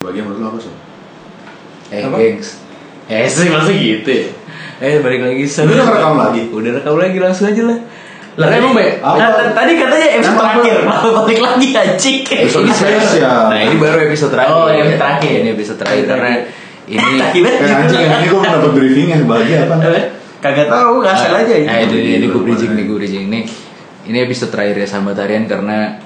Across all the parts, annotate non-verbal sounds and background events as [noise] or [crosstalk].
Bagian menurut lo apa sih? Eh, Apa? gengs. Eh, sih masa gitu ya? Eh, balik lagi Lu udah ngerekam lagi? Udah rekam lagi langsung aja lah. Lah Lah, emang, Be? Nah, t- tadi katanya episode terakhir, [laughs] malah balik lagi anjing. Episode Ini spesial. Nah, ini baru episode terakhir. Oh, episode terakhir. Ini episode terakhir karena ini [laughs] anjing ini gue dapat briefingnya bahagia apa? Eh, Kagak tahu, ngasal aja. Nah, itu dia, ini gue bridging gimana? nih, gue bridging nih. Ini episode terakhir ya sama Tarian karena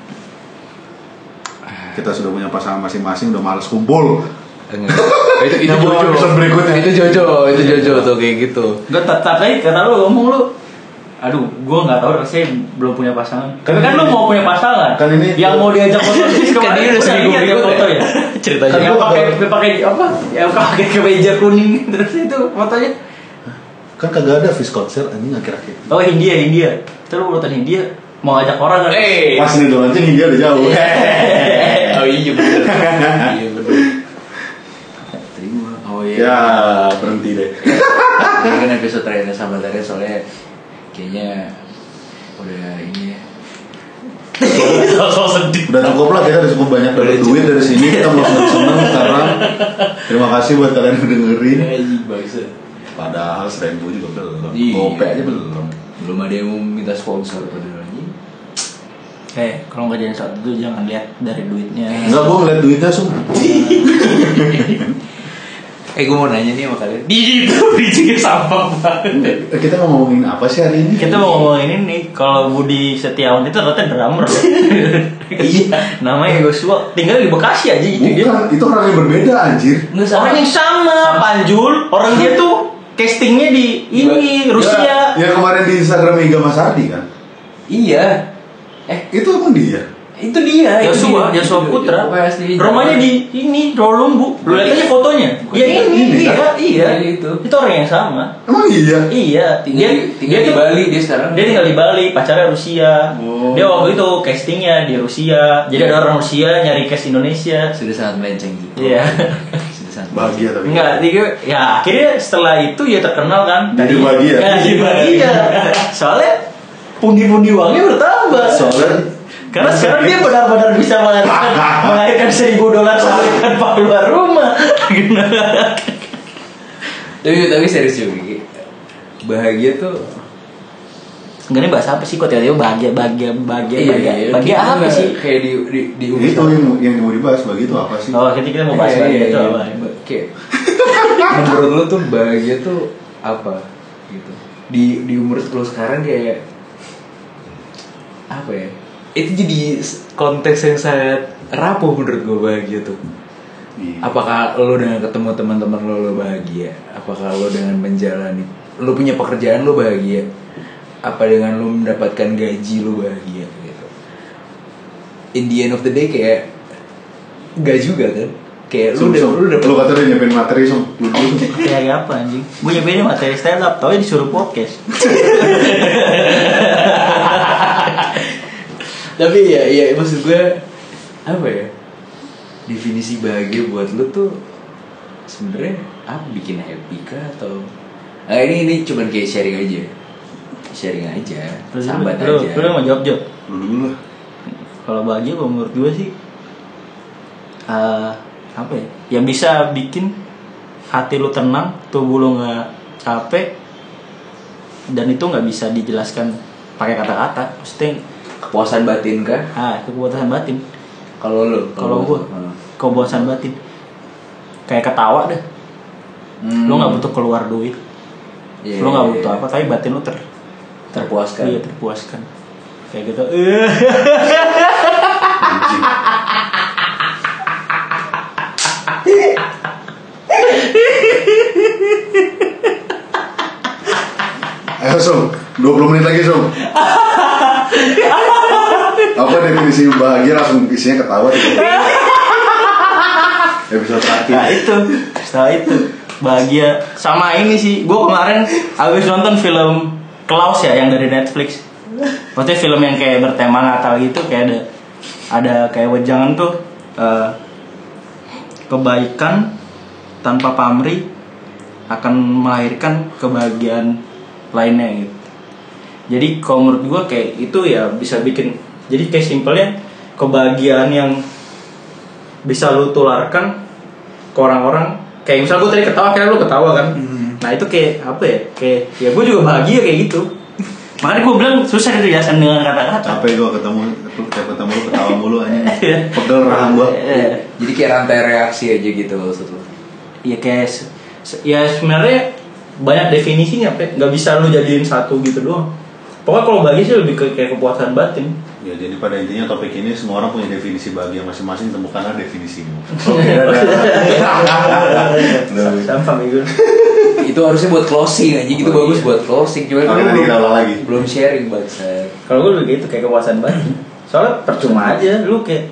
Kita sudah punya pasangan masing-masing, udah males kumpul. Enggak. itu itu Jojo. episode berikutnya. Itu Jojo, itu Jojo tuh kayak gitu. Gue tetap aja kata lu ngomong lu. Aduh, gue nggak tahu rasanya belum punya pasangan. Kan Kan, kan ini- lu mau punya pasangan. kan ini- yang mau diajak foto [laughs] Kan kemarin dia udah seminggu ya berikut foto ya. ya. [laughs] Ceritanya. Kan pakai pakai apa? Yang pakai kemeja kuning [laughs] terus itu fotonya. Kan kagak ada fish concert anjing akhir-akhir. Oh India India. Terus lu nonton India mau ngajak orang kan? Eh. Pas ini doang India udah jauh. [laughs] Oh iya bener. Iya bener. Terima. Oh iya. ya, berhenti deh. Ini kan episode terakhir sama Tarian soalnya kayaknya udah ini ya. Sosok sedih. Udah cukup lah kita udah cukup banyak dapat duit dari sini kita mau seneng sekarang. Terima kasih buat kalian yang dengerin. Bangsa. Padahal seribu juga belum. Iya. Gope aja belum. Belum ada yang mau minta sponsor padahal. Eh, kalau nggak jadi satu tuh jangan lihat dari duitnya. Enggak, gue ngeliat duitnya sum. [laughs] Eh gue mau nanya nih sama kalian. Di itu bridgingnya sampah banget. Eh, Kita mau ngomongin apa sih hari ini? Kita mau ngomongin ini kalau Budi Setiawan itu ternyata drummer. [laughs] Iya. Namanya Joshua tinggal di Bekasi aja gitu dia. Itu orang yang berbeda anjir. Nggak sama. Orang yang sama, Panjul. Orang dia tuh castingnya di ini Rusia. Ya, yang kemarin di Instagram Iga Mas Ardi kan? Iya. Eh Itu emang dia. itu dia. itu Joshua, dia. Joshua Itu- Putra. Rumahnya di ini Rawalumbu. Lu lihat aja fotonya. Ya di- ini, ini iya, kan? iya. Iya, itu. Itu orang yang sama. Emang iya? Iya, Tinggal, di, tinggal di tuh- Bali dia sekarang. Dia tinggal di Bali, pacarnya Rusia. Oh. Dia waktu itu castingnya di Rusia. Jadi ada orang Rusia nyari cast Indonesia. sudah sangat melenceng gitu. Iya. [laughs] sudah sangat. Bahagia tapi. Enggak, dia ya akhirnya setelah itu ya terkenal kan. Jadi bahagia. Ya, jadi bahagia. [laughs] Soalnya pundi-pundi uangnya Soalnya Karena sekarang dia benar-benar bisa melahirkan, [laughs] melahirkan seribu dolar sehari tanpa keluar rumah. Tapi tapi serius juga. Bahagia tuh Enggak ini bahas apa sih kok tiba-tiba bahagia, bahagia, bahagia, bahagia, bahagia kita apa nggak sih? Kayak di di di itu yang, yang mau dibahas bagi itu apa sih? Oh, kita kita mau bahas Iya, bahagia iya, itu iya. apa? Kayak menurut lo tuh bahagia tuh apa gitu di di umur lo sekarang kayak apa ya itu jadi konteks yang sangat rapuh menurut gue bahagia tuh Iya. apakah lo dengan ketemu teman-teman lo lo bahagia apakah lo dengan menjalani lo punya pekerjaan lo bahagia apa dengan lo mendapatkan gaji lo bahagia gitu in the end of the day kayak gak juga kan kayak lu udah lu udah Lu kata udah nyiapin materi. Lu Sum. Kayak apa anjing? Gue nyampein materi stand up, tau disuruh podcast. [laughs] tapi ya ya maksud gue apa ya definisi bahagia buat lu tuh sebenarnya apa bikin happy kah atau nah, ini ini cuman kayak sharing aja sharing aja Terus sambat lu, aja lu, lu mau jawab jawab. Lah. Kalau bahagia kalau menurut gue sih eh apa ya? Yang bisa bikin hati lu tenang, tubuh lu nggak capek dan itu nggak bisa dijelaskan pakai kata-kata. Maksudnya kepuasan batin kah ah itu kepuasan batin. kalau lu Kalau gue Hmm. kepuasan batin kayak ketawa deh. Hmm. Lu nggak butuh keluar duit. Iya, lu nggak iya, butuh iya. apa tapi batin lu ter terpuaskan iya terpuaskan. Kayak gitu. Ayo Sum, 20 menit lagi Sum [laughs] Apa definisi bahagia langsung isinya ketawa gitu. Episode terakhir Nah itu, setelah itu bahagia sama ini sih. Gue kemarin habis nonton film Klaus ya yang dari Netflix. Maksudnya film yang kayak bertema Natal gitu kayak ada ada kayak wejangan tuh eh, kebaikan tanpa pamrih akan melahirkan kebahagiaan lainnya gitu. Jadi kalau menurut gue kayak itu ya bisa bikin jadi kayak simpelnya kebahagiaan yang bisa lu tularkan ke orang-orang. Kayak misal gue tadi ketawa kayak lu ketawa kan? Nah itu kayak apa ya? Kayak ya gue juga bahagia kayak gitu. Makanya gue bilang susah dijelasin dengan kata-kata. Capek gue ketemu tiap ketemu lu ketawa mulu aja. Iya. pegel rahang gue Eh, Jadi kayak rantai reaksi aja gitu maksud lo. ya kayak ya sebenarnya banyak definisinya nggak bisa lu jadiin satu gitu doang pokoknya kalau bagi sih lebih ke kayak kepuasan batin. Ya jadi pada intinya topik ini semua orang punya definisi bahagia masing-masing temukanlah definisimu. [laughs] Gitu [laughs] itu harusnya buat closing aja gitu Oh, bagus iya. buat closing cuman lu nanti belum, kita lagi. belum sharing bangsa kalau gue lebih gitu kayak kepuasan batin. Soalnya percuma aja lu kayak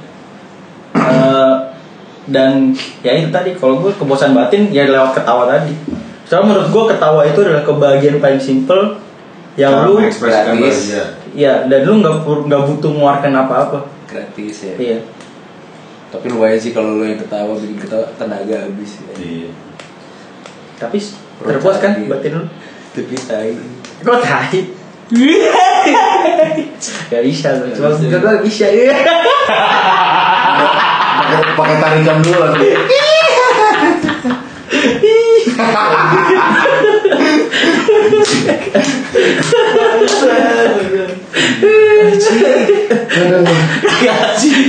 eh, dan ya itu tadi kalau gue kepuasan batin ya lewat ketawa tadi. Soalnya menurut gue ketawa itu adalah kebahagiaan paling simple yang lu mengekspresikan gratis. bahagia ya dan lu nggak nggak butuh mengeluarkan apa-apa gratis ya iya tapi lumayan sih kalau lo yang ketawa bikin ketawa tenaga habis ya. iya tapi terpuas kan Iya. batin lu tapi tai Kok tai? [laughs] Gak bisa cuma Gak bisa. pakai pakai tarikan dulu lagi [laughs]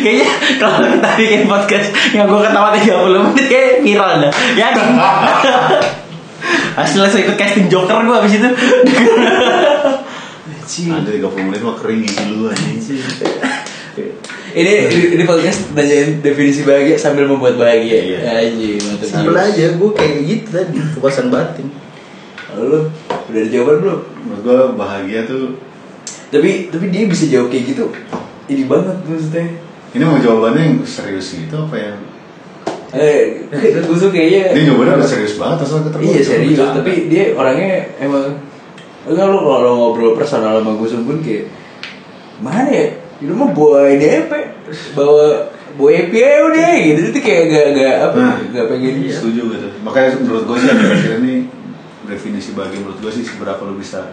Kayaknya kalau kita bikin podcast yang gue ketawa 30 menit kayak viral dah. Ya di [laughs] Hasil langsung ikut casting Joker gue abis itu. Ada 30 menit mah kering gigi lu anjing. Ini ini, ini podcast nanyain definisi bahagia sambil membuat bahagia. Iya. aja mantap. Simpel aja, gue kayak gitu tadi Kepuasan batin. Lalu lu udah ada jawaban belum? Menurut gue bahagia tuh tapi tapi dia bisa jawab kayak gitu ini banget maksudnya. Ini mau jawabannya yang serius gitu apa yang? Eh [laughs] gue tuh kayaknya dia jawabannya udah serius banget asal ketemu iya serius tapi dia orangnya emang enggak lu kalau ngobrol personal sama gue pun kayak mana ya? Itu mah bawa ini apa bawa bawa aja udah gitu. Itu kayak gak gak apa Nah, gak pengen setuju gitu makanya menurut gue sih akhir-akhir ini definisi bahagia menurut gue sih seberapa lu bisa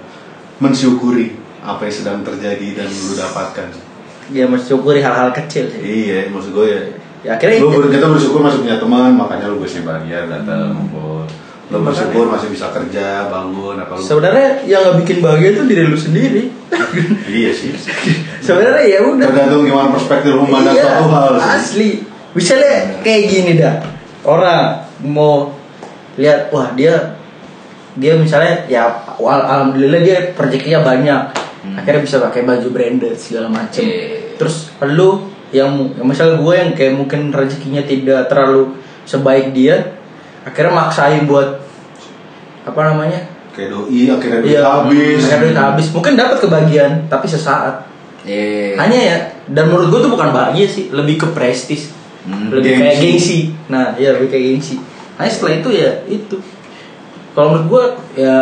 mensyukuri apa yang sedang terjadi dan lu dapatkan Dia mensyukuri hal-hal kecil sih. Iya maksud gue ya. Ya akhirnya lu kita bersyukur masih punya teman makanya lu biasanya bahagia datang ngumpul. Lu Ya, bersyukur masih bisa kerja bangun apa lu Sebenarnya yang gak bikin bahagia itu diri lu sendiri. Iya sih. [laughs] Sebenarnya ya udah. Tergantung gimana perspektif lu memandang Iya, suatu hal sih. asli. Misalnya kayak gini dah. Orang mau lihat wah dia dia misalnya ya wal- alhamdulillah dia rezekinya banyak. Akhirnya bisa pakai baju branded segala macem. Iya. Terus lu yang yang misalnya gue yang kayak mungkin rezekinya tidak terlalu sebaik dia akhirnya maksain buat apa namanya? Kayak doi akhirnya duit Iya, habis. akhirnya duit habis. Mungkin dapat kebahagiaan tapi sesaat. Iya. hanya ya dan menurut gue tuh bukan bahagia sih lebih ke prestis. Hmm, lebih gengsi. kayak gengsi. nah iya lebih kayak gengsi. Hanya setelah itu ya itu. Kalau menurut gue ya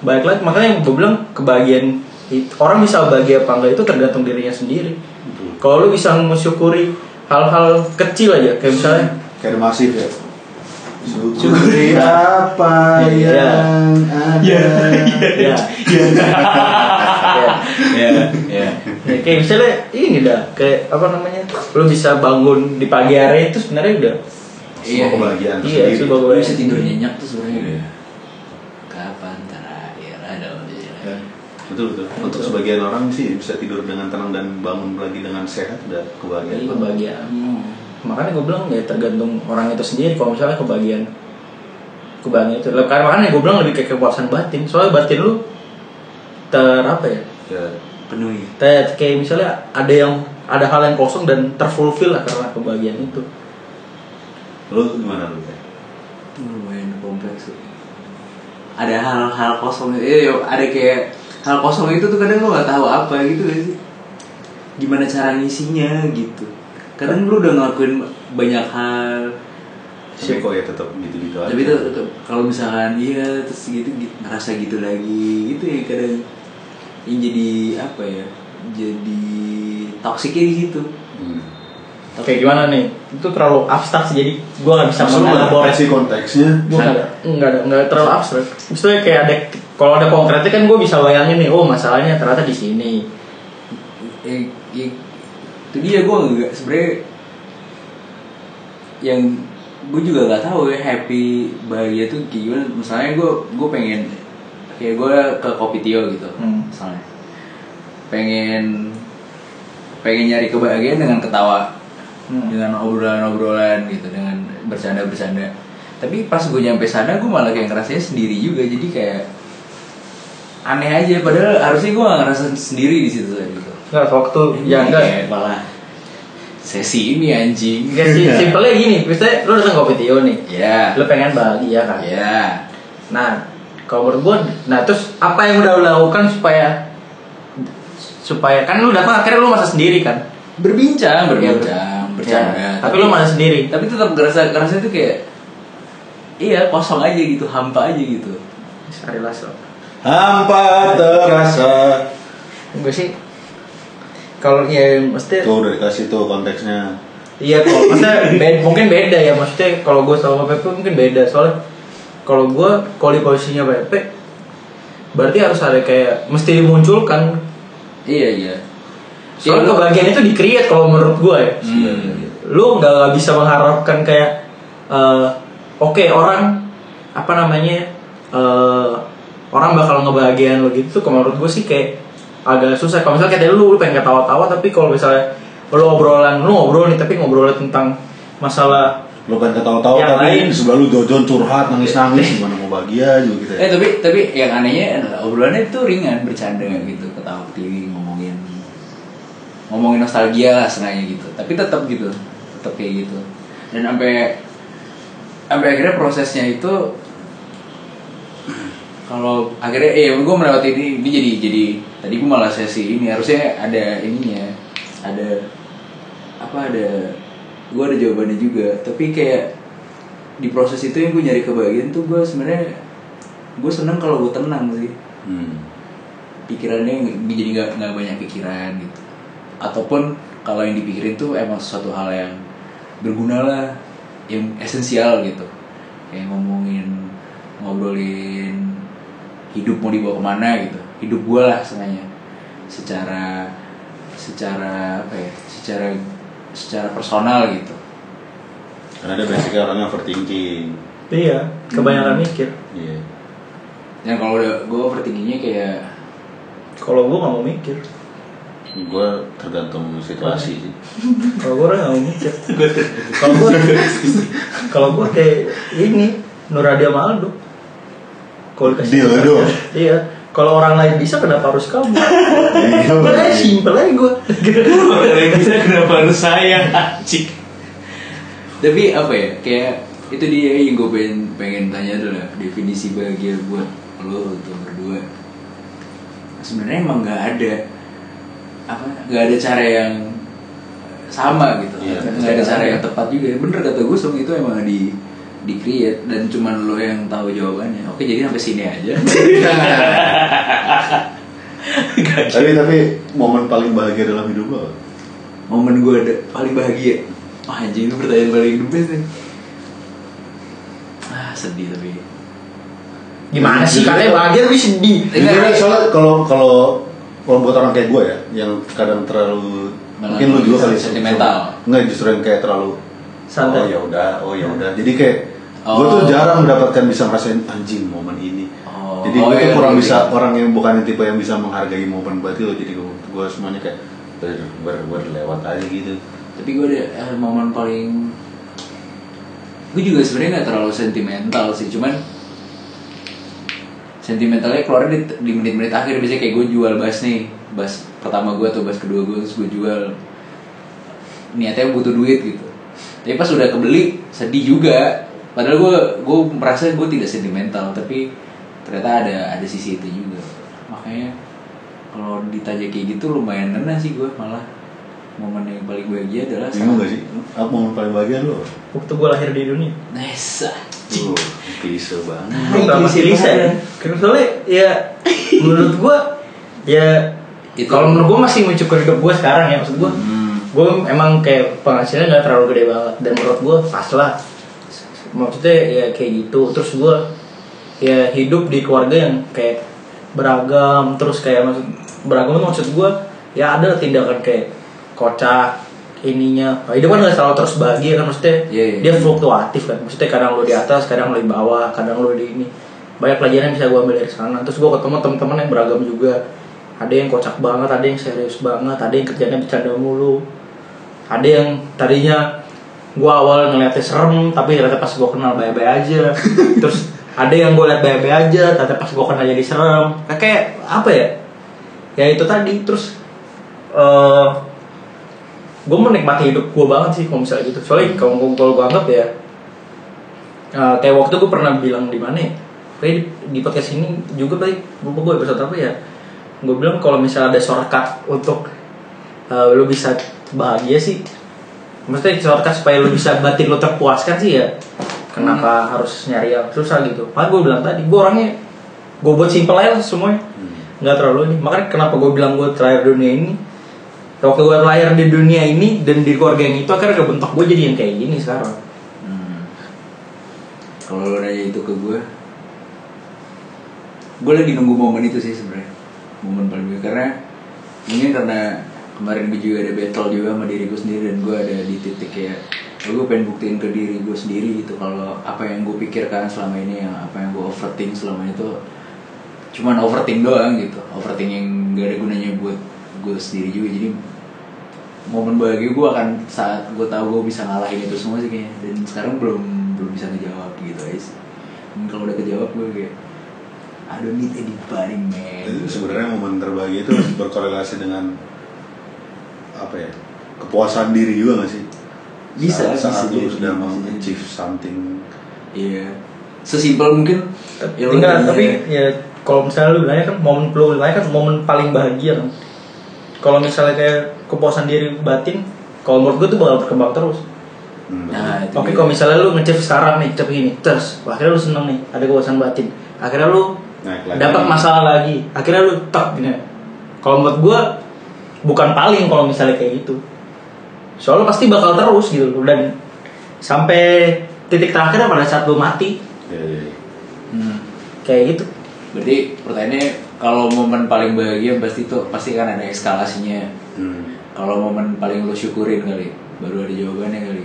baik lagi makanya gue bilang kebahagiaan it- orang bisa bahagia apa enggak itu tergantung dirinya sendiri. Kalau lu bisa mensyukuri hal-hal kecil aja kayak misalnya kayak ada masif ya? Syukuri apa Iya. yang ada? Ya ya ya ya Ya, kayak misalnya ini dah kayak apa namanya lu bisa bangun di pagi hari itu sebenarnya udah Semua kebahagiaan iya sebuah Lu kebahagiaan. Bisa tidur nyenyak tuh sebenarnya Iya. kapan terakhir ada Ya, betul betul. Untuk sebagian orang sih bisa tidur dengan tenang dan bangun lagi dengan sehat udah kebahagiaan Iya, kebahagiaan. Makanya gue bilang ya tergantung orang itu sendiri. Kalau misalnya kebahagiaan kebahagiaan itu. Karena makanya gue bilang lebih kayak kepuasan batin. Soalnya batin lu ter apa ya? Ya. Penuh ya kayak misalnya ada yang ada hal yang kosong dan terfulfill lah karena kebahagiaan itu. Lu gimana lu? Ya lumayan kompleks tuh. ada hal-hal kosong. Eh ada kayak hal kosong itu tuh kadang lu nggak tahu apa gitu gak sih? Gimana cara ngisinya gitu. Kadang lu udah ngelakuin banyak hal. Tapi kok ya tetap gitu gitu aja? tapi itu tetep, kalau misalkan iya terus gitu, gitu ngerasa gitu lagi gitu ya kadang. Yang jadi apa ya? Jadi toksiknya di situ. Hmm. kayak gimana nih? Itu terlalu abstrak sih jadi gue nggak bisa mengelaborasi sih konteksnya? Gue nggak ada nggak ada nggak terlalu abstrak. Maksudnya kayak ada kalau ada konkretnya kan gue bisa bayangin nih oh masalahnya ternyata di sini eh, itu dia gue nggak sebenarnya yang gue juga nggak tahu ya happy bahagia tuh kayak gimana misalnya gue gue pengen kayak gue ke kopi tio gitu Hmm. misalnya pengen pengen nyari kebahagiaan dengan ketawa Hmm. dengan obrolan-obrolan gitu dengan bercanda-bercanda tapi pas gue nyampe sana gue malah kayak ngerasanya sendiri juga jadi kayak aneh aja padahal harusnya gue gak ngerasa sendiri di situ gitu Enggak, waktu ya enggak. Kayak malah sesi ini anjing Enggak sih, [laughs] simpelnya gini, misalnya lu datang kopi Tio nih. ya Lu pengen bahagia kan? ya Nah, kalau menurut gua, nah terus apa yang udah lu lakukan supaya supaya kan lu datang akhirnya lu masa sendiri kan? berbincang berbincang bercanda Ya, tapi lu masa sendiri. tapi tetap ngerasa ngerasa itu kayak iya kosong aja gitu hampa aja gitu Sari laso. Hampa terasa. Enggak sih. Kalau ya mesti Tuh udah dikasih tuh konteksnya. Iya kalau maksudnya beda, mungkin beda ya maksudnya kalau gue sama Pepe mungkin beda soalnya kalau gue kalau di posisinya Pepe berarti harus ada kayak mesti dimunculkan iya iya soalnya Iya, lu- kebahagiaan itu di-create kalau menurut gue ya Hmm. lu nggak bisa mengharapkan kayak eh, oke orang apa namanya eh, orang bakal ngebahagiain lo gitu tuh kalau menurut gue sih kayak agak susah kalau misalnya kayak tadi lu, lu pengen ketawa-tawa tapi kalau misalnya lu obrolan lu ngobrol nih tapi ngobrolnya tentang masalah Lo kan ketawa-tawa Yang tapi lain. di sebelah lu Jojon curhat nangis-nangis [laughs] gimana mau bahagia juga gitu ya. Eh tapi tapi yang anehnya adalah obrolannya itu ringan bercanda gitu ketawa ketiwi ngomongin ngomongin nostalgia lah sengaja gitu tapi tetap gitu tetap kayak gitu dan sampai sampai akhirnya prosesnya itu [clears throat] kalau akhirnya eh gue melewati ini ini jadi jadi tadi gue malah sesi ini harusnya ada ininya ada apa ada gue ada jawabannya juga. Tapi kayak di proses itu yang gue nyari kebahagiaan tuh gue sebenarnya gue seneng kalau gue tenang sih. Hmm. pikirannya jadi nggak nggak banyak pikiran gitu. Ataupun kalau yang dipikirin tuh emang sesuatu hal yang berguna lah yang esensial gitu. Kayak ngomongin ngobrolin hidup mau dibawa ke mana gitu. Hidup gue lah sengaja secara secara apa ya secara secara personal gitu. Karena dia basicnya orangnya overthinking. iya kebanyakan mikir. Iya. yang kalau udah gue overthinkingnya kayak kalau gue nggak mau mikir. Gue tergantung situasi sih. [laughs] kalau gue orang nggak mau mikir. [laughs] Kalau gue kalau gue kayak ini Nuradia Maldo kalau dikasih Dildo. [laughs] iya. Kalau orang lain bisa kenapa harus kamu? [laughs] Iya, Sebenarnya simpel aja gue bisa kenapa harus saya? Anjing. Tapi apa ya kayak itu dia yang gue pengen pengen tanya adalah definisi bahagia buat lo tuh berdua. Sebenarnya emang nggak ada apa nggak ada cara yang sama gitu. Iya, nggak ada cara yang tepat juga. Bener kata gue itu emang di di create dan cuman lo yang tahu jawabannya oke jadi sampai sini aja. [laughs] Tapi tapi momen paling bahagia dalam hidup lo. momen gue ada paling bahagia Wah anjing itu pertanyaan paling the best nih ah sedih tapi gimana sih katanya bahagia tapi sedih Iya. Aja, soalnya kalau kalau kalau buat orang kayak gue ya, yang kadang terlalu mungkin lu juga kali Sentimental. Enggak justru yang kayak terlalu Santai. Oh ya udah, oh ya udah. Jadi kayak Oh. gue tuh jarang mendapatkan bisa ngerasain anjing momen ini. Oh. Jadi Oh, gue tuh iya, kurang iya, bisa iya. orang yang bukan yang tipe yang bisa menghargai momen buat itu. Jadi gue, semuanya kayak ber, ber, berlewat aja gitu. tapi gue ada eh, momen paling gue juga sebenarnya nggak terlalu sentimental sih cuman sentimentalnya keluar di, di menit-menit akhir biasanya kayak gue jual bass nih bass pertama gue atau bass kedua gue terus gue jual niatnya butuh duit gitu tapi pas udah kebeli sedih juga padahal gue gue merasa gue tidak sentimental tapi ternyata ada ada sisi itu juga. Makanya kalau ditanya kayak gitu lumayan ngena sih gue malah. Momen yang paling bahagia adalah Bingung gak sih? Apa momen paling bahagia lu? waktu gue lahir di dunia. Nesa Tuh, klise banget. gue gak masih bisa ya? karena soalnya ya menurut gue ya Itu- kalau menurut gue masih mencukupi hidup gue sekarang ya maksud gue Hmm. gue emang kayak penghasilannya nggak terlalu gede banget. Dan menurut gue pas lah maksudnya ya kayak gitu. Terus gue ya hidup di keluarga yang kayak beragam. Terus kayak maksud beragam itu maksud gue ya ada tindakan kayak kocak ininya. Hidup kan nggak selalu terus bahagia kan maksudnya Iya, iya. dia fluktuatif kan. Maksudnya kadang lo di atas kadang lo di bawah kadang lo di ini. Banyak pelajaran yang bisa gue ambil dari sana. Terus gue ketemu teman-teman yang beragam juga. Ada yang kocak banget ada yang serius banget ada yang kerjanya bercanda mulu. Ada yang tadinya gue awal ngeliatnya serem tapi ternyata pas gue kenal baik-baik aja. [laughs] Terus ada yang gue liat baik-baik aja ternyata pas gue kenal jadi serem. Nah, kayak apa ya? Ya itu tadi. Terus eh gue menikmati hidup gue banget sih kalau misalnya gitu. Soalnya kalau gue kalau gue anggap ya eh, kayak waktu gue pernah bilang di mana ya? Kayak di, di podcast ini juga baik lupa gue episode apa ya? Gue bilang kalau misalnya ada shortcut untuk eh, lu bisa bahagia sih maksudnya shortcut supaya lu bisa batin lu terpuaskan sih ya kenapa harus nyari yang susah gitu. Makanya gue bilang tadi gue orangnya gue buat simple aja semuanya. Nggak terlalu ini. Makanya kenapa gue bilang gue terakhir dunia ini waktu gue lahir di dunia ini dan di keluarga yang itu akhirnya kebentuk gue jadi yang kayak gini sekarang. Hmm. Kalau lo nanya itu ke gue, gue lagi nunggu momen itu sih sebenarnya, momen paling gue karena mungkin karena kemarin gue juga ada battle juga sama diri gue sendiri dan gue ada di titik kayak oh, gue pengen buktiin ke diri gue sendiri gitu kalau apa yang gue pikirkan selama ini yang apa yang gue overthink selama itu cuman overthink doang gitu. Overthink yang gak ada gunanya buat gue sendiri juga. Jadi momen bahagia gue akan saat gue tahu gue bisa ngalahin itu semua sih kayaknya. Dan sekarang belum belum bisa ngejawab gitu Dan kalau udah kejawab gue kayak I don't need anybody man. Sebenarnya momen terbahagia itu berkorelasi dengan apa ya kepuasan diri juga gak sih? Bisa, saat, saat bisa lu sudah mau achieve something. iya sesimpel mungkin ya enggak tapi ya kalau misalnya lu bilangnya kan momen lu bilangnya kan momen paling bahagia kan kalau misalnya kayak kepuasan diri batin kalau menurut gue tuh bakal berkembang terus Hmm. nah itu Oke, kalau misalnya lu ngecep sekarang nih, cep gini, terus wah, akhirnya lu seneng nih, ada kepuasan batin. Akhirnya lu dapat masalah lagi, akhirnya lu tak gini. Kalau menurut gua bukan paling kalau misalnya kayak gitu. Soalnya pasti bakal terus gitu loh, dan sampai titik terakhir pada saat lu mati Ya, ya, ya. Hmm. kayak gitu. berarti pertanyaannya kalau momen paling bahagia pasti tuh pasti kan ada eskalasinya Hmm. kalau momen paling lo syukurin kali baru ada jawabannya kali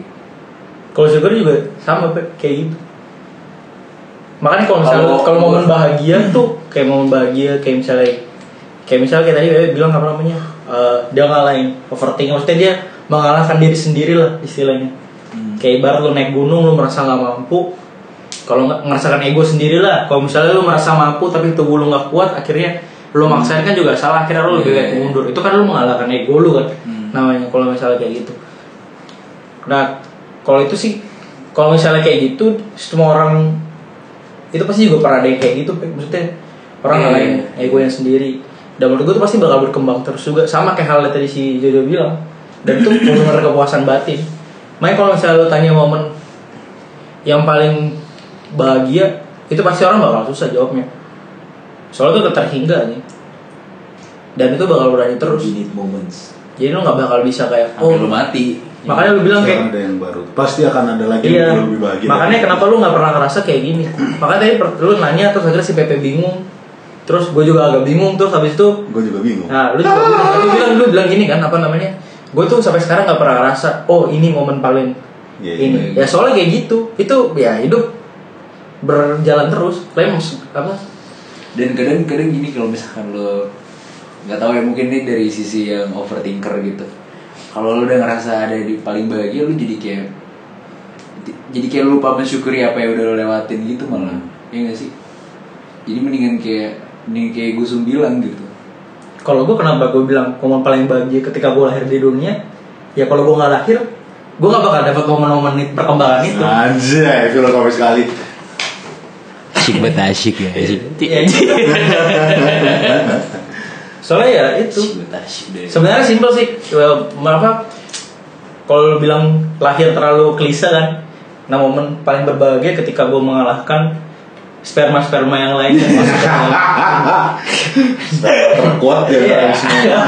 Kalau syukur juga sama kayak gitu. Makanya kalau misalnya Kalau- kalau momen bahagia tuh kayak momen bahagia kayak misalnya kayak misalnya kayak tadi bilang apa namanya eh, dia ngalahin overthinking maksudnya dia mengalahkan diri sendiri lah istilahnya. Hmm. Kayak ibarat lu naik gunung lu merasa nggak mampu kalau nggak ngerasakan ego sendiri lah. Kalau misalnya lu merasa mampu tapi tubuh lu nggak kuat akhirnya lu maksain kan juga salah akhirnya lu lebih baik iya. mundur. Itu kan lu mengalahkan ego lu kan Hmm. namanya kalau misalnya kayak gitu. Nah, kalau itu sih, kalau misalnya kayak gitu, semua orang itu pasti juga pernah ada yang kayak gitu, maksudnya orang Iya, ngalahin iya. egonya sendiri. Dan menurut gue itu pasti bakal berkembang terus juga, sama kayak hal yang tadi si Jojo bilang. Dan itu benar kepuasan batin. Makanya kalau misalnya lo tanya momen yang paling bahagia, itu pasti orang bakal susah jawabnya. Soalnya itu terhingga nih. Dan itu bakal berlanjut terus. You need moments Jadi lo nggak bakal bisa kayak, sampai oh lo mati makanya lu bilang kayak ada yang baru. Pasti akan ada lagi Iya. yang lebih bahagia. Makanya kenapa lu nggak pernah ngerasa kayak gini? Makanya tadi lu nanya terus akhirnya si Pepe bingung. Terus gue juga agak bingung terus habis itu Gue juga bingung. Nah, lu juga bingung. Lu bilang lu bilang gini kan apa namanya? Gue tuh sampai sekarang nggak pernah ngerasa oh ini momen paling Iya, ini. iya. Ya soalnya kayak gitu. Itu ya hidup berjalan terus. Lems apa? dan kadang-kadang gini kalau misalkan lo nggak tahu ya mungkin ini dari sisi yang overthinker gitu kalau lo udah ngerasa ada di paling bahagia lo jadi kayak jadi kayak lupa mensyukuri apa yang udah lo lewatin gitu malah ya gak sih jadi mendingan kayak mending kayak gue bilang gitu Kalau gue kenapa gue bilang momen paling bahagia ketika gue lahir di dunia? Ya kalau gue nggak lahir, gue nggak bakal dapat momen-momen perkembangan itu. Anjay, filosofi sekali. asyik banget asyik ya Iya. Soalnya ya itu. Sebenarnya simpel sih. Well, apa? Kalau lu bilang lahir terlalu klise kan. Nah momen paling berbahagia ketika gue mengalahkan sperma-sperma yang lain yang masuk ke dalam. Terkuat ya. Iya.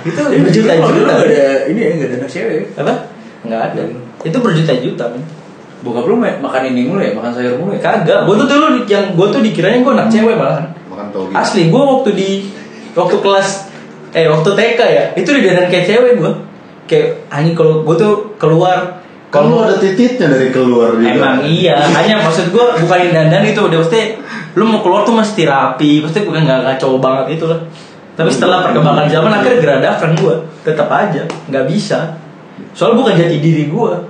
[laughs] itu berjuta-juta. Ada ini ya nggak ada anak cewek Apa? Nggak ada. Itu berjuta-juta bokap lu ma- makan ini mulu ya makan sayur mulu ya Kagak. Gue tuh dulu yang gue tuh dikiranya gue anak cewek malahan. Makan togi. Asli gue waktu di waktu kelas eh waktu TK ya itu didandan kayak cewek gue. kayak anjing kalau gue tuh keluar Lu ada tititnya dari keluar juga. Emang iya, hanya maksud gue bukan dandan itu udah pasti lu mau keluar tuh mesti rapi, pasti bukan nggak kacau banget itu lah. Tapi setelah perkembangan zaman akhirnya geradakan gue, tetap aja nggak bisa. Soalnya bukan jati diri gue. [laughs]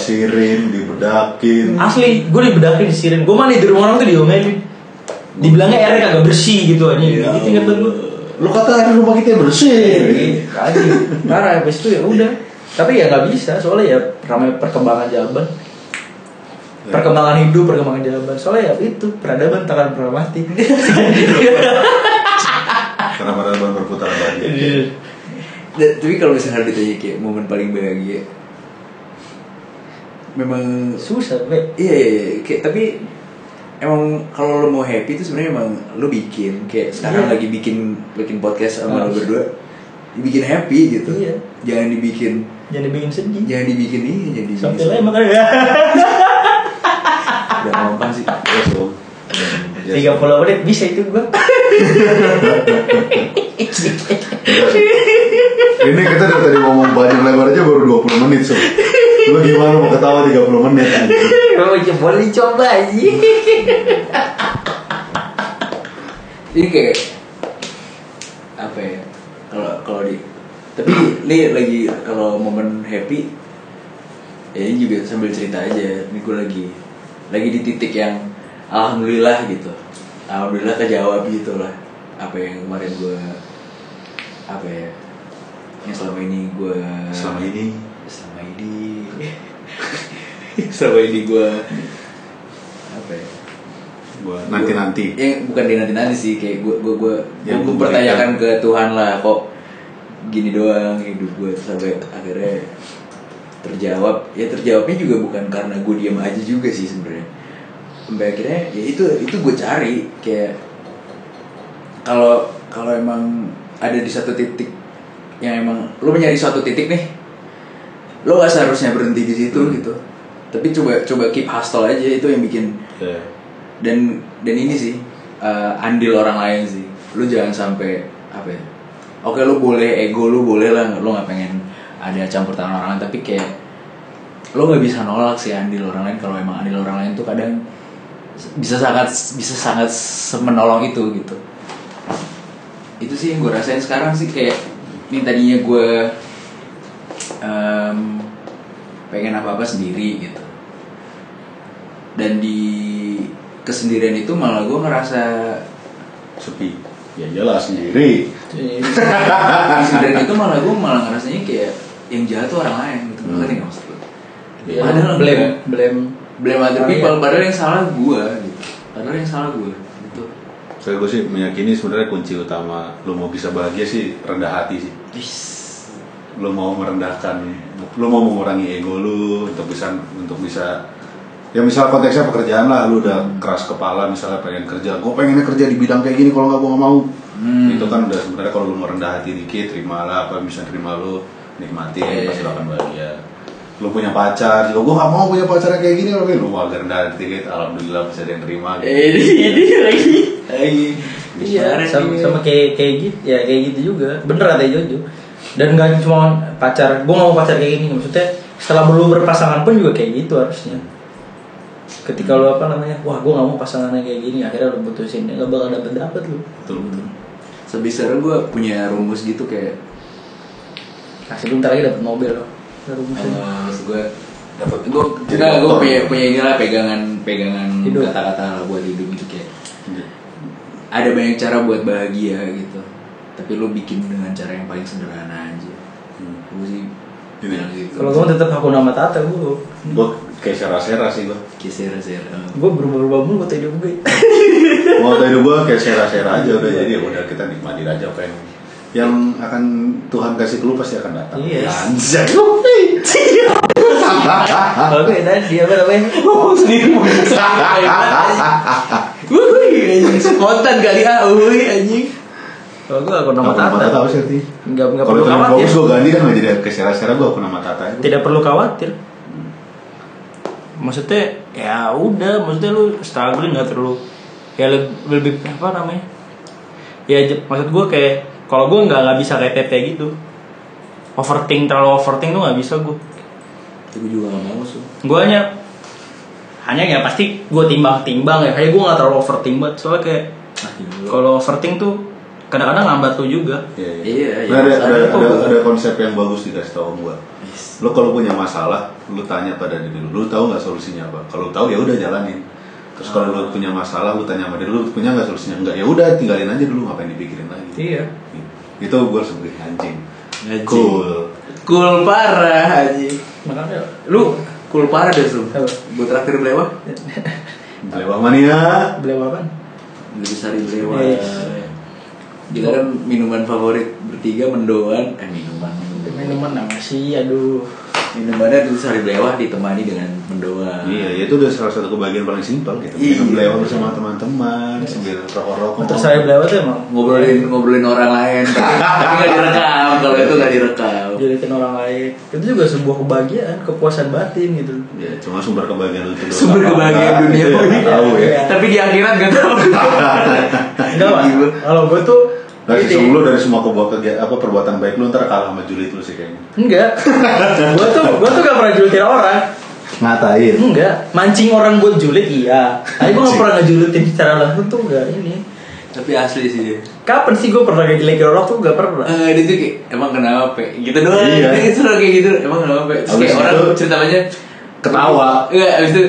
Sirin, dibedakin. Asli, gue dibedakin disirin. Gue mandi di rumah orang tuh diomelin. Dibilangnya airnya kagak bersih gitu aja. Ya Gitu gue. Lu kata air rumah kita bersih. Aji, parah habis itu ya udah. Tapi ya nggak bisa, soalnya ya ramai perkembangan zaman. Perkembangan hidup, perkembangan zaman. Soalnya ya itu peradaban takkan pernah mati. Karena peradaban berputar balik. Tapi kalau misalnya ditanya kayak momen paling bahagia memang Susah, Be. iya iya, iya. kayak tapi emang kalau lo mau happy itu sebenarnya emang lo bikin kayak sekarang Iya. lagi bikin bikin podcast sama lo Harus. berdua dibikin happy gitu Iya. jangan dibikin Jangan dibikin sedih. jangan dibikin ini jangan dibikin Sampai lah emang ada. udah gampang sih Om. Yes, Tiga puluh menit bisa itu gua. Ini kita dari tadi ngomong panjang lebar aja baru 20 menit, so. Lu gimana mau ketawa 30 menit? Oh, boleh coba aja. ini kayak apa ya? Kalau kalau di tapi ini lagi kalau momen happy ya ini juga sambil cerita aja. Ini gue lagi lagi di titik yang alhamdulillah gitu. Alhamdulillah kejawab gitu lah. Apa yang kemarin gue apa ya yang selama ini gue selama ini selama ini gue apa ya? Gua nanti-nanti. yang bukan di nanti nanti sih kayak gue gue gue Yang gue pertanyakan ke Tuhan lah kok gini doang hidup gue sampai akhirnya terjawab. Ya terjawabnya juga bukan karena gue diam aja juga sih sebenarnya. Sampai akhirnya ya itu itu gue cari kayak kalau kalau emang ada di satu titik yang emang lo mencari suatu titik nih lo gak seharusnya berhenti di situ Hmm. gitu tapi coba coba keep hustle aja itu yang bikin Ya. dan dan ini sih eh, andil orang lain sih lu jangan sampai apa ya oke lu boleh ego lu boleh lah lu nggak pengen ada campur tangan orang lain tapi kayak lu nggak bisa nolak sih andil orang lain kalau emang andil orang lain tuh kadang bisa sangat bisa sangat menolong itu gitu itu sih yang gue rasain sekarang sih kayak ini tadinya gue em, pengen apa apa sendiri gitu dan di kesendirian itu malah gue ngerasa Sepi. Ya jelas sendiri. di kesendirian itu malah gue malah ngerasanya kayak yang jahat tuh orang lain gitu Hmm. ngerti nggak maksud gue Iya. Padahal blame, blame. blame other people iya. padahal yang salah gue gitu padahal yang salah gue gitu Saya gue sih meyakini sebenarnya kunci utama lu mau bisa bahagia sih rendah hati sih. Lu mau merendahkan, lu mau mengurangi ego lu untuk bisa untuk bisa ya misal konteksnya pekerjaan lah lu udah keras kepala misalnya pengen kerja gue pengennya kerja di bidang kayak gini kalau nggak gue mau Hmm. itu kan udah sebenarnya kalau lu mau rendah hati dikit terimalah apa bisa terima lu nikmatin Iya, pasti iya. akan bahagia lu punya pacar juga gue gak mau punya pacar kayak gini tapi lu agak rendah hati dikit alhamdulillah bisa ada yang terima gitu. Ini ini lagi. lagi Iya, sama, sama kayak kayak gitu, ya kayak gitu juga. Bener kata Jojo. Dan gak cuma pacar, gue mau pacar kayak gini. Maksudnya setelah belum berpasangan pun juga kayak gitu harusnya. Ketika lu apa namanya, wah gue gak mau pasangannya kayak gini, akhirnya lu putusin, ya gak bakal dapet dapet lu. betul betul sebisa gue punya rumus gitu kayak Kasih lu bentar lagi dapet mobil lo. Rumusnya. eh, maksud gue dapat gue Jadi enggak gue punya punya inilah pegangan pegangan kata-kata lah buat hidup gitu kayak ada banyak cara buat bahagia gitu tapi lu bikin dengan cara yang paling sederhana aja Hmm. gue sih Ini. bilang gitu Kalau gue tetap aku nama Tata gue. gue kayak sera-sera sih gue kiser kiser Gue berubah-ubah mulu hidup gue. mau tadi gue kayak sera-sera aja udah jadi ya udah kita nikmatin aja apa yang yang akan Tuhan kasih ke lu pasti akan datang Yes. Anjay. Gue dan dia apa namanya? [laughs] Ngomong sendiri spontan kali ah, anjing. Kalau gue aku nama Aku nama Tata. Tata apa sih? Enggak enggak Kalau perlu terlalu khawatir. bagus gue ganti kan nggak jadi ke sera-sera gue aku nama Tata. Tidak perlu khawatir. Maksudnya ya udah, maksudnya lu struggling nggak terlalu ya lebih, lebih apa namanya? Ya maksud gue kayak kalau gue nggak nggak bisa kayak Tete gitu overthink terlalu overthink tuh nggak bisa gue Tapi gue juga gak mau sih. gue hanya hanya ya pasti gue timbang-timbang ya kayak gue nggak terlalu overthink banget soalnya kayak Ah, gila. kalau overthink tuh kadang-kadang lambat tuh juga Iya, Iya, iya. Nah, ada, ada, Ada ada, konsep yang bagus dikasih tahu gua. Yes. Lo kalau punya masalah, lo tanya pada diri lo, lo tahu nggak solusinya apa? Kalau tahu ya udah jalanin. Terus kalau lo punya masalah, lo tanya sama diri lo, punya nggak solusinya? Enggak, ya udah tinggalin aja dulu, ngapain dipikirin lagi? iya Itu gue sebagai anjing. Anjing. Cool. Cool parah aja. makanya Lu cool parah deh lu. Apa? Gue terakhir belewah. Lewat mania. beli apa Lebih sari belewah. Yes. Kan minuman favorit bertiga mendoan. Eh minuman. minuman apa sih aduh Minumannya dulu sari belewah ditemani dengan mendoan. Iya, ya itu udah salah satu kebahagiaan paling simpel gitu. Iya. Minum lewat bersama teman-teman, sambil rokok-rokok. terus saya beli apa tuh emang ngobrolin ngobrolin orang lain [laughs] tapi nggak direkam kalau itu nggak direkam jadikan orang lain itu juga sebuah kebahagiaan kepuasan batin gitu Ya, cuma sumber kebahagiaan itu. Sumber kebahagiaan dunia. Itu ya, nggak tahu ya. Iya. tapi di akhirat nggak tahu enggak mas Gila. kalau gue tuh Dari semua lu dari semua kebuat kegiatan apa perbuatan baik lu ntar kalah sama julid lu sih kayaknya. enggak [laughs] gue tuh gue tuh gak pernah julitin orang Ngatain. enggak mancing orang buat julid iya tapi gue gak pernah ngejulitin secara langsung tuh enggak ini tapi asli sih dia kapan sih gue pernah ngejelekin orang tuh gak pernah Eh, dia tuh kayak emang kenapa Pe? gitu doang Iya. [laughs] selalu kayak gitu emang kenapa Pe? terus kayak orang itu cerita aja ketawa. enggak abis itu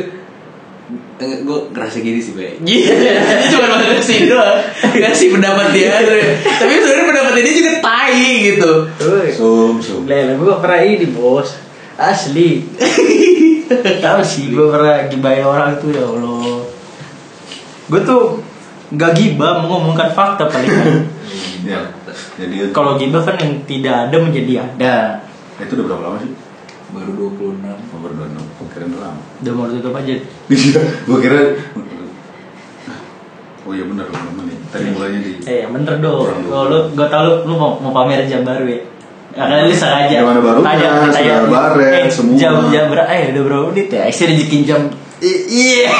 gue ngerasa gini sih Pe Iya Dia cuma mau ngasih [laughs] doang. Ngasih pendapat dia Tapi sebenarnya pendapatnya dia juga tai gitu. Sum sum. Lele, gue pernah ini bos. Asli. [laughs] Tahu sih gue pernah gibahin orang tuh ya Allah. Gue tuh gak gibah mengumumkan fakta paling kan [laughs] Ya. Jadi Kalau gibah kan yang tidak ada menjadi ada. Itu udah berapa lama sih? Baru 26 Nomor dua enam. Kira udah lama. Udah mau tutup aja Iya, gua kira. Oh iya benar lima menit. Tadi mulainya di. Eh bener dong. Kalau lu, gue tau lu, lu mau, mau pamer jam baru ya Karena lu sengaja Jam mana barunya, sudah baret, eh, semua. Jam, jam berapa, eh udah berapa menit ya Saya rezekin jam Iya [laughs]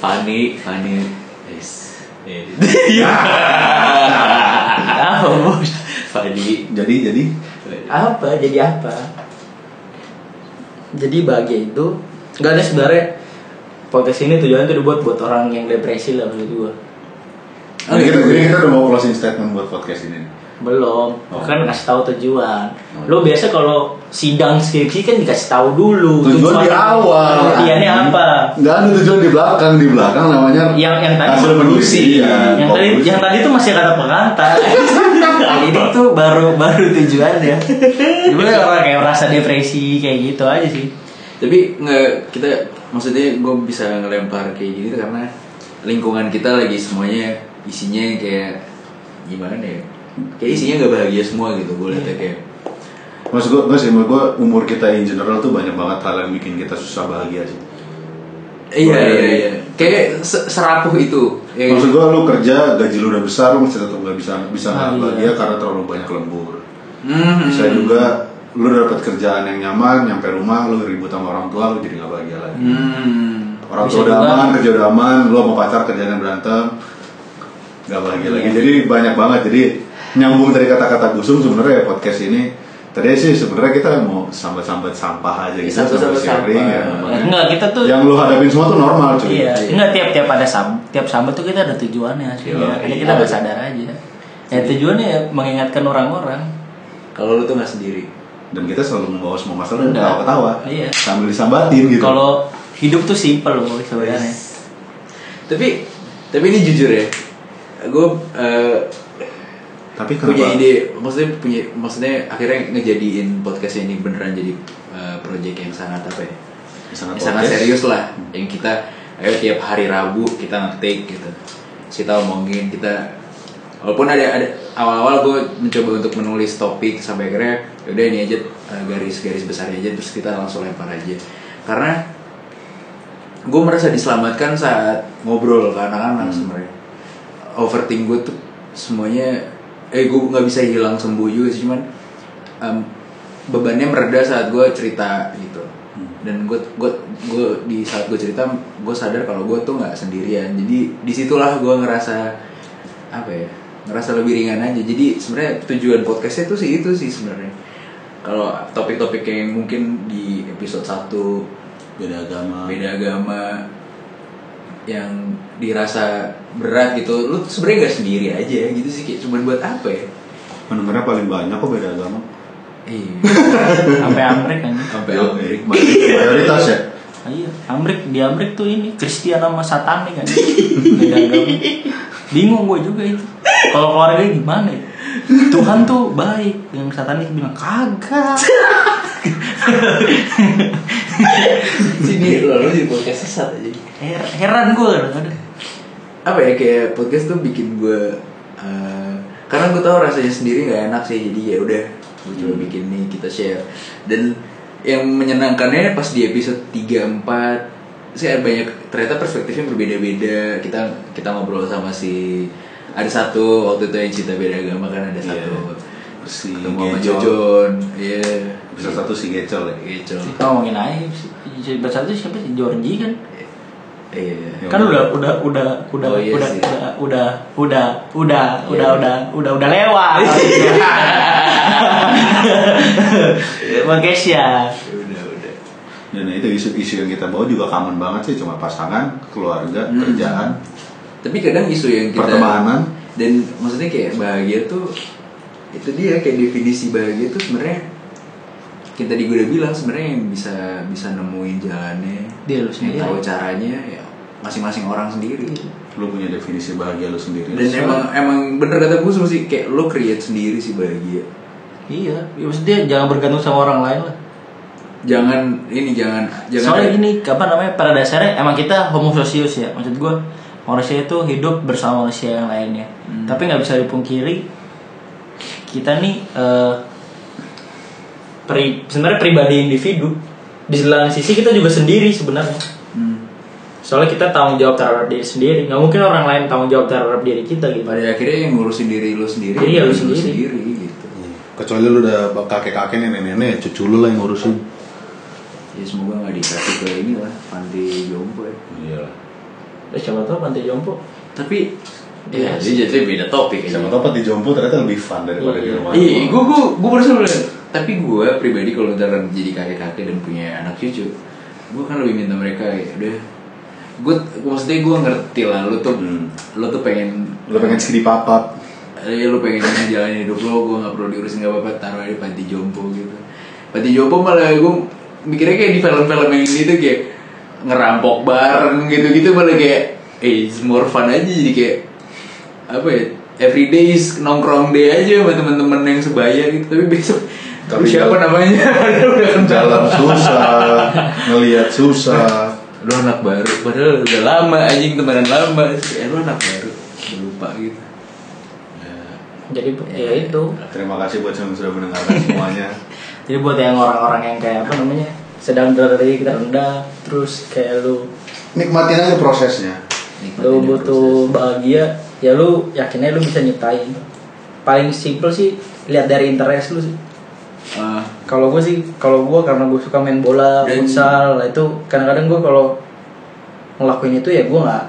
Fani Fani Yes Apa bos? Fani Jadi jadi apa jadi apa jadi bahagia itu nggak ada sebenarnya podcast ini tujuannya tuh dibuat buat orang yang depresi lah menurut gua Oh, Jadi kita, gitu. jadi kita udah mau closing statement buat podcast ini. belum Oh. kan kasih tahu tujuan Oh. lo biasa kalau sidang skripsi kan dikasih tahu dulu Tujuan di awal. penelitiannya apa Enggak ada tujuan di belakang, di belakang namanya yang yang tadi hasil. Iya, yang tadi yang tadi tuh masih kata pengantar [laughs] ini tuh baru baru tujuannya [laughs] gimana? Orang kayak merasa depresi kayak gitu aja sih. Tapi nggak kita maksudnya gue bisa ngelempar kayak gini tuh karena lingkungan kita lagi semuanya isinya kayak gimana ya? Kayak isinya nggak bahagia semua gitu gue liatnya kayak. Maksud gue, gue sih, gue umur kita in general tuh banyak banget hal yang bikin kita susah bahagia sih. iya iya iya. Kayak se- serapuh itu. Ya, Maksud gue lu kerja, gaji lu udah besar, lu masih tetap gak bisa bisa Ah, nggak iya. bahagia karena terlalu banyak lembur. Hmm, Bisa juga lu dapat kerjaan yang nyaman, nyampe rumah lu ribut sama orang tua, lu jadi gak bahagia lagi. Hmm. Orang Bisa tua udah aman, kerja udah aman, lu sama pacar kerjaan berantem, gak bahagia lagi. Iya. Jadi banyak banget. Jadi nyambung dari kata-kata Gusum sebenarnya ya podcast ini. Tadi sih sebenarnya kita mau sambat-sambat sampah aja gitu, sambil sharing sampah. ya. namanya. enggak kita tuh Yang lu hadapin semua tuh normal cuy. Iya, enggak tiap-tiap ada sam, tiap sambat tuh kita ada tujuannya sih. Iya. Ya, Karena kita nggak sadar aja. Ya tujuannya ya mengingatkan orang-orang. Kalau lu tuh nggak sendiri. Dan kita selalu membawa semua masalah dan Enggak. ketawa-ketawa. Iya. Sambil disambatin gitu. Kalau hidup tuh simpel loh sebenarnya. Tapi tapi ini jujur ya, gue Tapi punya kenapa? ide maksudnya punya maksudnya akhirnya ngejadiin podcast ini beneran jadi uh, project yang sangat apa ya? Sangat, yang sangat serius lah. Yang kita ayo tiap hari Rabu kita ngetik gitu. Kita omongin kita walaupun ada ada awal-awal gue mencoba untuk menulis topik sampai akhirnya udah ini aja uh, garis-garis besar aja terus kita langsung lempar aja. Karena gue merasa diselamatkan saat ngobrol ke anak-anak Hmm. sebenarnya overthink gue tuh semuanya eh gue nggak bisa hilang sembuh juga sih cuman em, bebannya mereda saat gue cerita gitu. Dan gue gue gue di saat gue cerita gue sadar kalau gue tuh nggak sendirian. Jadi di situlah gue ngerasa apa ya ngerasa lebih ringan aja. Jadi sebenarnya tujuan podcastnya tuh sih itu sih sebenarnya. Kalau topik-topik yang mungkin di episode 1 beda agama. beda agama yang dirasa berat gitu lu sebenarnya nggak sendiri aja gitu sih kayak cuman buat apa ya? Pendengarnya paling banyak kok beda agama. Iya. [laughs] Sampai Amrik kan. Sampai Yo, Amerika mayoritas ya? Iya Amrik di Amrik tuh ini Kristen sama Satan nih kan. [laughs] Beda agama. Bingung gue juga itu. Kalau keluarga gimana ya? Tuhan tuh baik. Yang satanis bilang kagak [laughs] sini lalu di podcast sesat aja. Her- heran gue kadang-kadang apa ya kayak podcast tuh bikin gue eh, karena gue tahu rasanya sendiri nggak enak sih jadi ya udah gue coba bikin nih kita share. Dan yang menyenangkannya pas di episode 3 4 sih ada banyak ternyata perspektifnya berbeda-beda. Kita kita ngobrol sama si ada satu waktu itu yang cinta beda agama kan ada Iya. satu si ketemu sama. Jojon iya bisa satu si Gecol ya? Gecol. Kita ngomongin aja sih bersatu siapa sih? Georgie kan? Iya. Kan udah udah udah udah Oh, iya udah, udah udah udah udah Iya. udah udah udah udah lewat. [laughs] Bang Kesya udah udah. Dan itu isu-isu yang kita bawa juga common banget sih cuma pasangan keluarga Hmm. kerjaan. Tapi kadang isu yang kita pertemanan. dan maksudnya kayak bahagia tuh itu dia kayak definisi bahagia tuh sebenarnya kita di udah bilang sebenarnya yang bisa bisa nemuin jalannya Dia lu sendiri. tahu caranya ya masing-masing orang sendiri. Lu punya definisi bahagia lu sendiri. Dan emang emang bener kata gue sih kayak lo create sendiri sih bahagia. Iya. Ya maksudnya jangan bergantung sama orang lain lah. Jangan ini jangan jangan soalnya gini apa namanya pada dasarnya emang kita homo sosius ya. Maksud gue manusia itu hidup bersama manusia yang lainnya. Hmm. tapi nggak bisa dipungkiri kita nih eh, pri, sebenarnya pribadi individu di lain sisi kita juga sendiri sebenarnya. Hmm. soalnya kita tanggung jawab terhadap diri sendiri. Nggak mungkin orang lain tanggung jawab terhadap diri kita gitu. Pada akhirnya yang ngurusin diri lo sendiri Iya, lo diri sendiri. gitu. Kecuali lu udah kakek-kakek nenek-nenek cucu lu lah yang ngurusin. Ya semoga nggak dikasih ke ini lah panti jompo ya. Iya. Eh, siapa tahu pantai jompo. Tapi Iya, ya jadi jatuhnya beda topik siapa tau di jompo ternyata lebih fun daripada di Iya. rumah Iya, gue gue gue baru. Tapi gue pribadi kalau ntar jadi kakek kakek dan punya anak cucu, gue kan lebih minta mereka ya udah. Gue maksudnya gue ngerti lah, lu tuh Hmm. lu tuh pengen lu pengen sih papap eh, lu pengen ngejalanin hidup lo, gue nggak perlu diurusin nggak apa-apa, taruh aja di panti jompo gitu. Panti jompo malah gue mikirnya kayak di film-film yang ini tuh kayak ngerampok bareng gitu-gitu malah kayak eh it's more fun aja jadi kayak apa ya everyday is nongkrong day aja sama teman-teman yang sebaya gitu tapi besok Tapi siapa namanya? [laughs] Jalan susah ngelihat susah. Lu anak baru. Padahal udah lama anjing temenan lama. Eh lu anak baru. Lupa gitu. Jadi ya itu. Terima kasih buat yang sudah mendengarkan semuanya. [laughs] Jadi buat yang orang-orang yang kayak apa namanya sedang dari kita rendah terus kayak lu nikmatin aja prosesnya. Nikmatin lu butuh bahagia ya lu yakinnya lu bisa nyiptain. Paling simple sih lihat dari interest lu sih Ah, kalau gue sih kalau gue karena gue suka main bola Dan- futsal lah itu kadang-kadang gue kalau ngelakuin itu ya gue nggak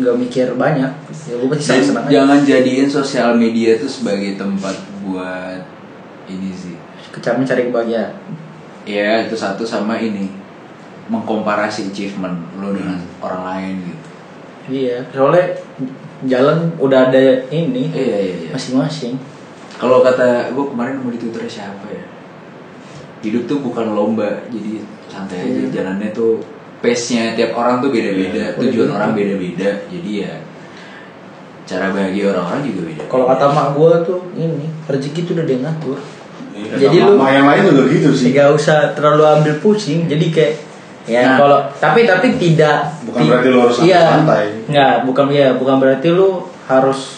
nggak mikir banyak. Ya gue pasti senang senang aja. jangan jadiin sosial media itu sebagai tempat buat ini sih. Kecar mencari kebahagiaan. Ya itu satu sama ini mengkomparasi achievement lo dengan orang lain gitu. Iya soalnya jalan udah ada ini iya iya iya. masing-masing Kalau kata gue kemarin mau di Twitter siapa ya? Hidup tuh bukan lomba, jadi santai aja Iya. jalannya tuh pace-nya tiap orang tuh beda-beda, Iya, tujuan beda-beda. orang beda-beda. Jadi ya cara bahagia orang-orang juga beda. kalau kata mak gue tuh ini rezeki tuh udah dia ngatur Iya, Jadi lu- sama yang lain juga gitu sih Gak usah terlalu ambil pusing jadi kayak ya Nah. kalau tapi tapi tidak Bukan berarti lu harus iya, santai. nggak bukan ya bukan berarti lu harus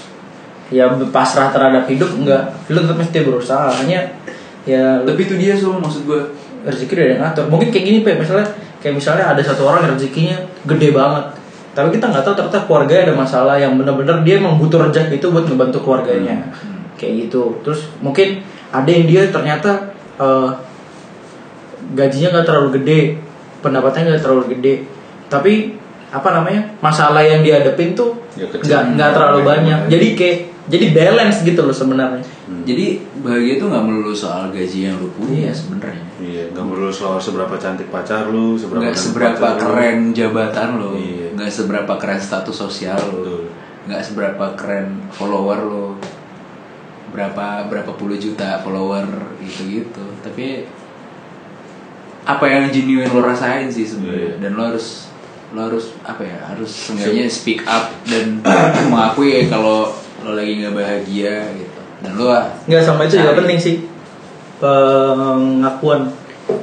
ya pasrah terhadap hidup enggak. Lu tetap mesti berusaha hanya ya Tapi itu dia so maksud gue. rezeki udah ada yang ngatur. Mungkin kayak gini pak misalnya kayak misalnya ada satu orang yang rezekinya gede banget. Tapi kita nggak tahu ternyata keluarganya ada masalah yang benar-benar dia emang butuh rezeki itu buat ngebantu keluarganya. Hmm. kayak gitu. Terus mungkin ada yang dia ternyata eh, gajinya nggak terlalu gede pendapatannya nggak terlalu gede. Tapi apa namanya masalah yang dihadapin tuh Ya, nggak nggak terlalu banyak. Jadi kayak jadi balance gitu loh sebenarnya Jadi bahagia itu nggak melulu soal gaji yang lu punya sebenarnya. Iya, nggak melulu soal seberapa cantik pacar lu, seberapa Nggak cantik seberapa pacar lu. keren jabatan lo, Iya. nggak seberapa keren status sosial lo, nggak seberapa keren follower lo, berapa berapa puluh juta follower gitu gitu. Tapi apa yang genuine lo rasain sih sebenarnya, Iya. dan lo harus lo harus apa ya harus seenggaknya speak up dan [coughs] mengakui ya kalau lo lagi nggak bahagia gitu. Dan lo nggak sama itu juga penting sih. Pengakuan.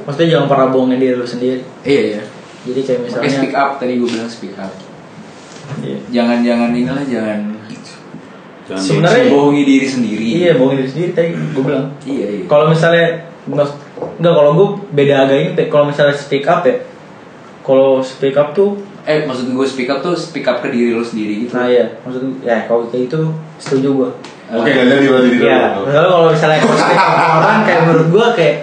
Maksudnya jangan pernah bohongin diri lu sendiri. Iya iya. Jadi kayak Makanya misalnya speak up. Tadi gue bilang speak up. Iya. jangan jangan inilah jangan Jangan Sebenarnya- bohongi diri sendiri. Iya bohongin diri sendiri tadi gue bilang. Iya iya. Kalau misalnya mas- nggak kalau gue beda agak ini kalau misalnya speak up ya kalau speak up tuh eh maksud gue speak up tuh speak up ke diri lo sendiri gitu. Nah ya maksud ya kalau kayak itu setuju gue Oke, kalian di diri Iya, dulu. misalnya kalau misalnya kalau speak up ke orang kayak menurut gue kayak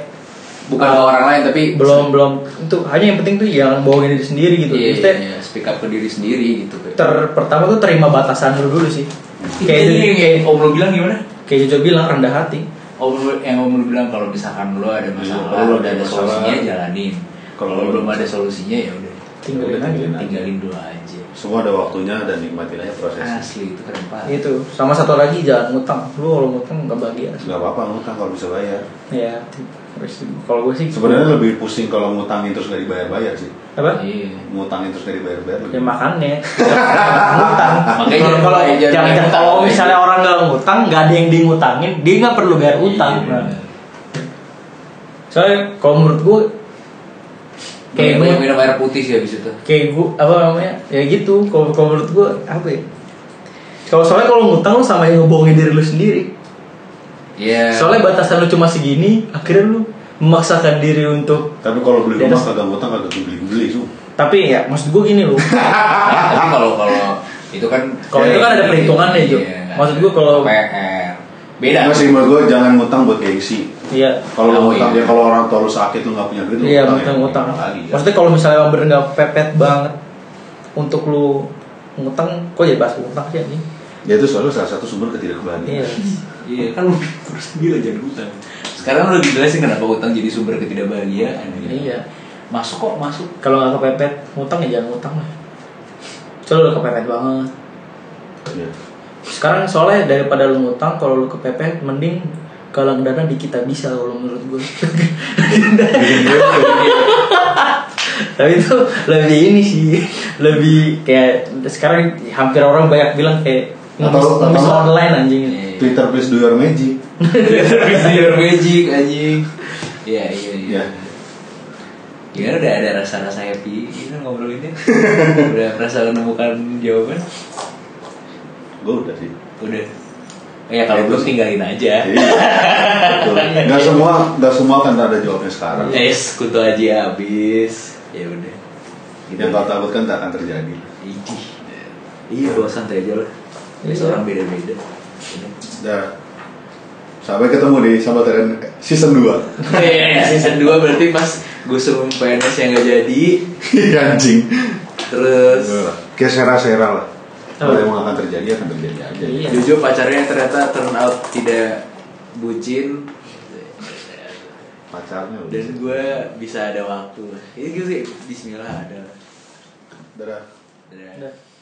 bukan ke orang lain tapi belum belum. Itu hanya yang penting tuh jangan bohongin diri sendiri gitu. iya, Maksudnya iya, iya, speak up ke diri sendiri gitu kayak ter pertama tuh terima batasan lu dulu sih. kayak Kayak ini kayak om lo bilang gimana? kayak Jojo bilang rendah hati. om lo yang om lo bilang kalau misalkan lo ada masalah kalau lo udah ada masalah, solusinya jalanin. Kalau lo- belum ada solusinya ya udah Tinggalin aja. tinggalin aja. tinggalin dulu aja Semua ada waktunya dan nikmatin aja prosesnya. asli itu keren banget Itu sama satu lagi jangan ngutang. Lu kalau ngutang nggak bahagia. Gak apa-apa ngutang kalau bisa bayar. Ya, terus kalau gue sih Sebenarnya lebih pusing kalau ngutangin terus gak dibayar-bayar sih. apa? iya Ngutangin terus gak dibayar-bayar Ya makannya Jangan [laughs] ngutang. Makanya Kalau jangan- kalau jangan jangan ngutang. kalau misalnya orang nggak ngutang, nggak ada yang di ngutangin, dia nggak perlu bayar utang. Iya, Nah, soalnya kalau menurut gue kayak gue minum air putih sih habis itu kayak gue apa namanya ya gitu kalau kalau menurut gue apa ya kalau soalnya kalau ngutang lu sama yang ngebohongin diri lu sendiri Iya. soalnya batasan lu cuma segini akhirnya lu memaksakan diri untuk Tapi kalau beli Ya, rumah kagak ngutang kagak beli-beli su. tapi ya maksud gue gini loh Ya, [laughs] tapi kalau kalau itu kan Kalau itu kan ada perhitungannya, Jo. Iya. Maksud gua kalau- beda. Enggak sih menurut gue jangan ngutang buat gengsi. iya. Kalau Oh, ngutang iya. ya kalau orang tua lu sakit lu nggak punya duit lu iya ngutang ngutang ya, ngutang. Lagi, ya. maksudnya kalau misalnya emang bener nggak pepet banget untuk lu ngutang kok jadi bahas ngutang sih anjing? Ya itu selalu salah satu sumber ketidakbahagiaan. iya. Iya kan lu terus bilang jangan hutang. Sekarang lu dijelasin kenapa hutang jadi sumber ketidakbahagiaan iya. Masuk kok masuk. Kalau nggak kepepet ngutang ya jangan ngutang lah. Soalnya udah kepepet banget. Iya. Sekarang soalnya daripada lu ngutang kalau lu kepepet mending galang dana di kita bisa kalau menurut gue [laughs] tapi itu lebih ini sih lebih kayak sekarang hampir orang banyak bilang kayak Atau- ngemis online anjing. Twitter please do your magic. Your magic anjing. Iya iya iya. Ya. Gimana udah ada rasa-rasa happy? Gitu ngobrolinnya [laughs] Udah merasa menemukan jawaban Gue udah sih. Udah Ya kalau belum tinggalin aja Iya. [laughs] Gak semua gak semua kan ada jawabnya sekarang. Es kutu aja habis Ya udah Gitu Yang kau takutkan tak akan terjadi. Idih. Iya bawa santai aja lah Iya. Orang beda-beda Dah. Sampai ketemu di Sabatarian season 2. Eh, season 2 berarti pas gue suruh PNS yang gak jadi [laughs] Iya anjing. Terus Kayak sera-sera lah. Kalau Oh. emang akan terjadi akan terjadi aja. Iya. Jojo pacarnya ternyata turn out tidak bucin Pacarnya udah. Dan gue bisa ada waktu Ini gue sih Bismillah ada Dadah. Dadah.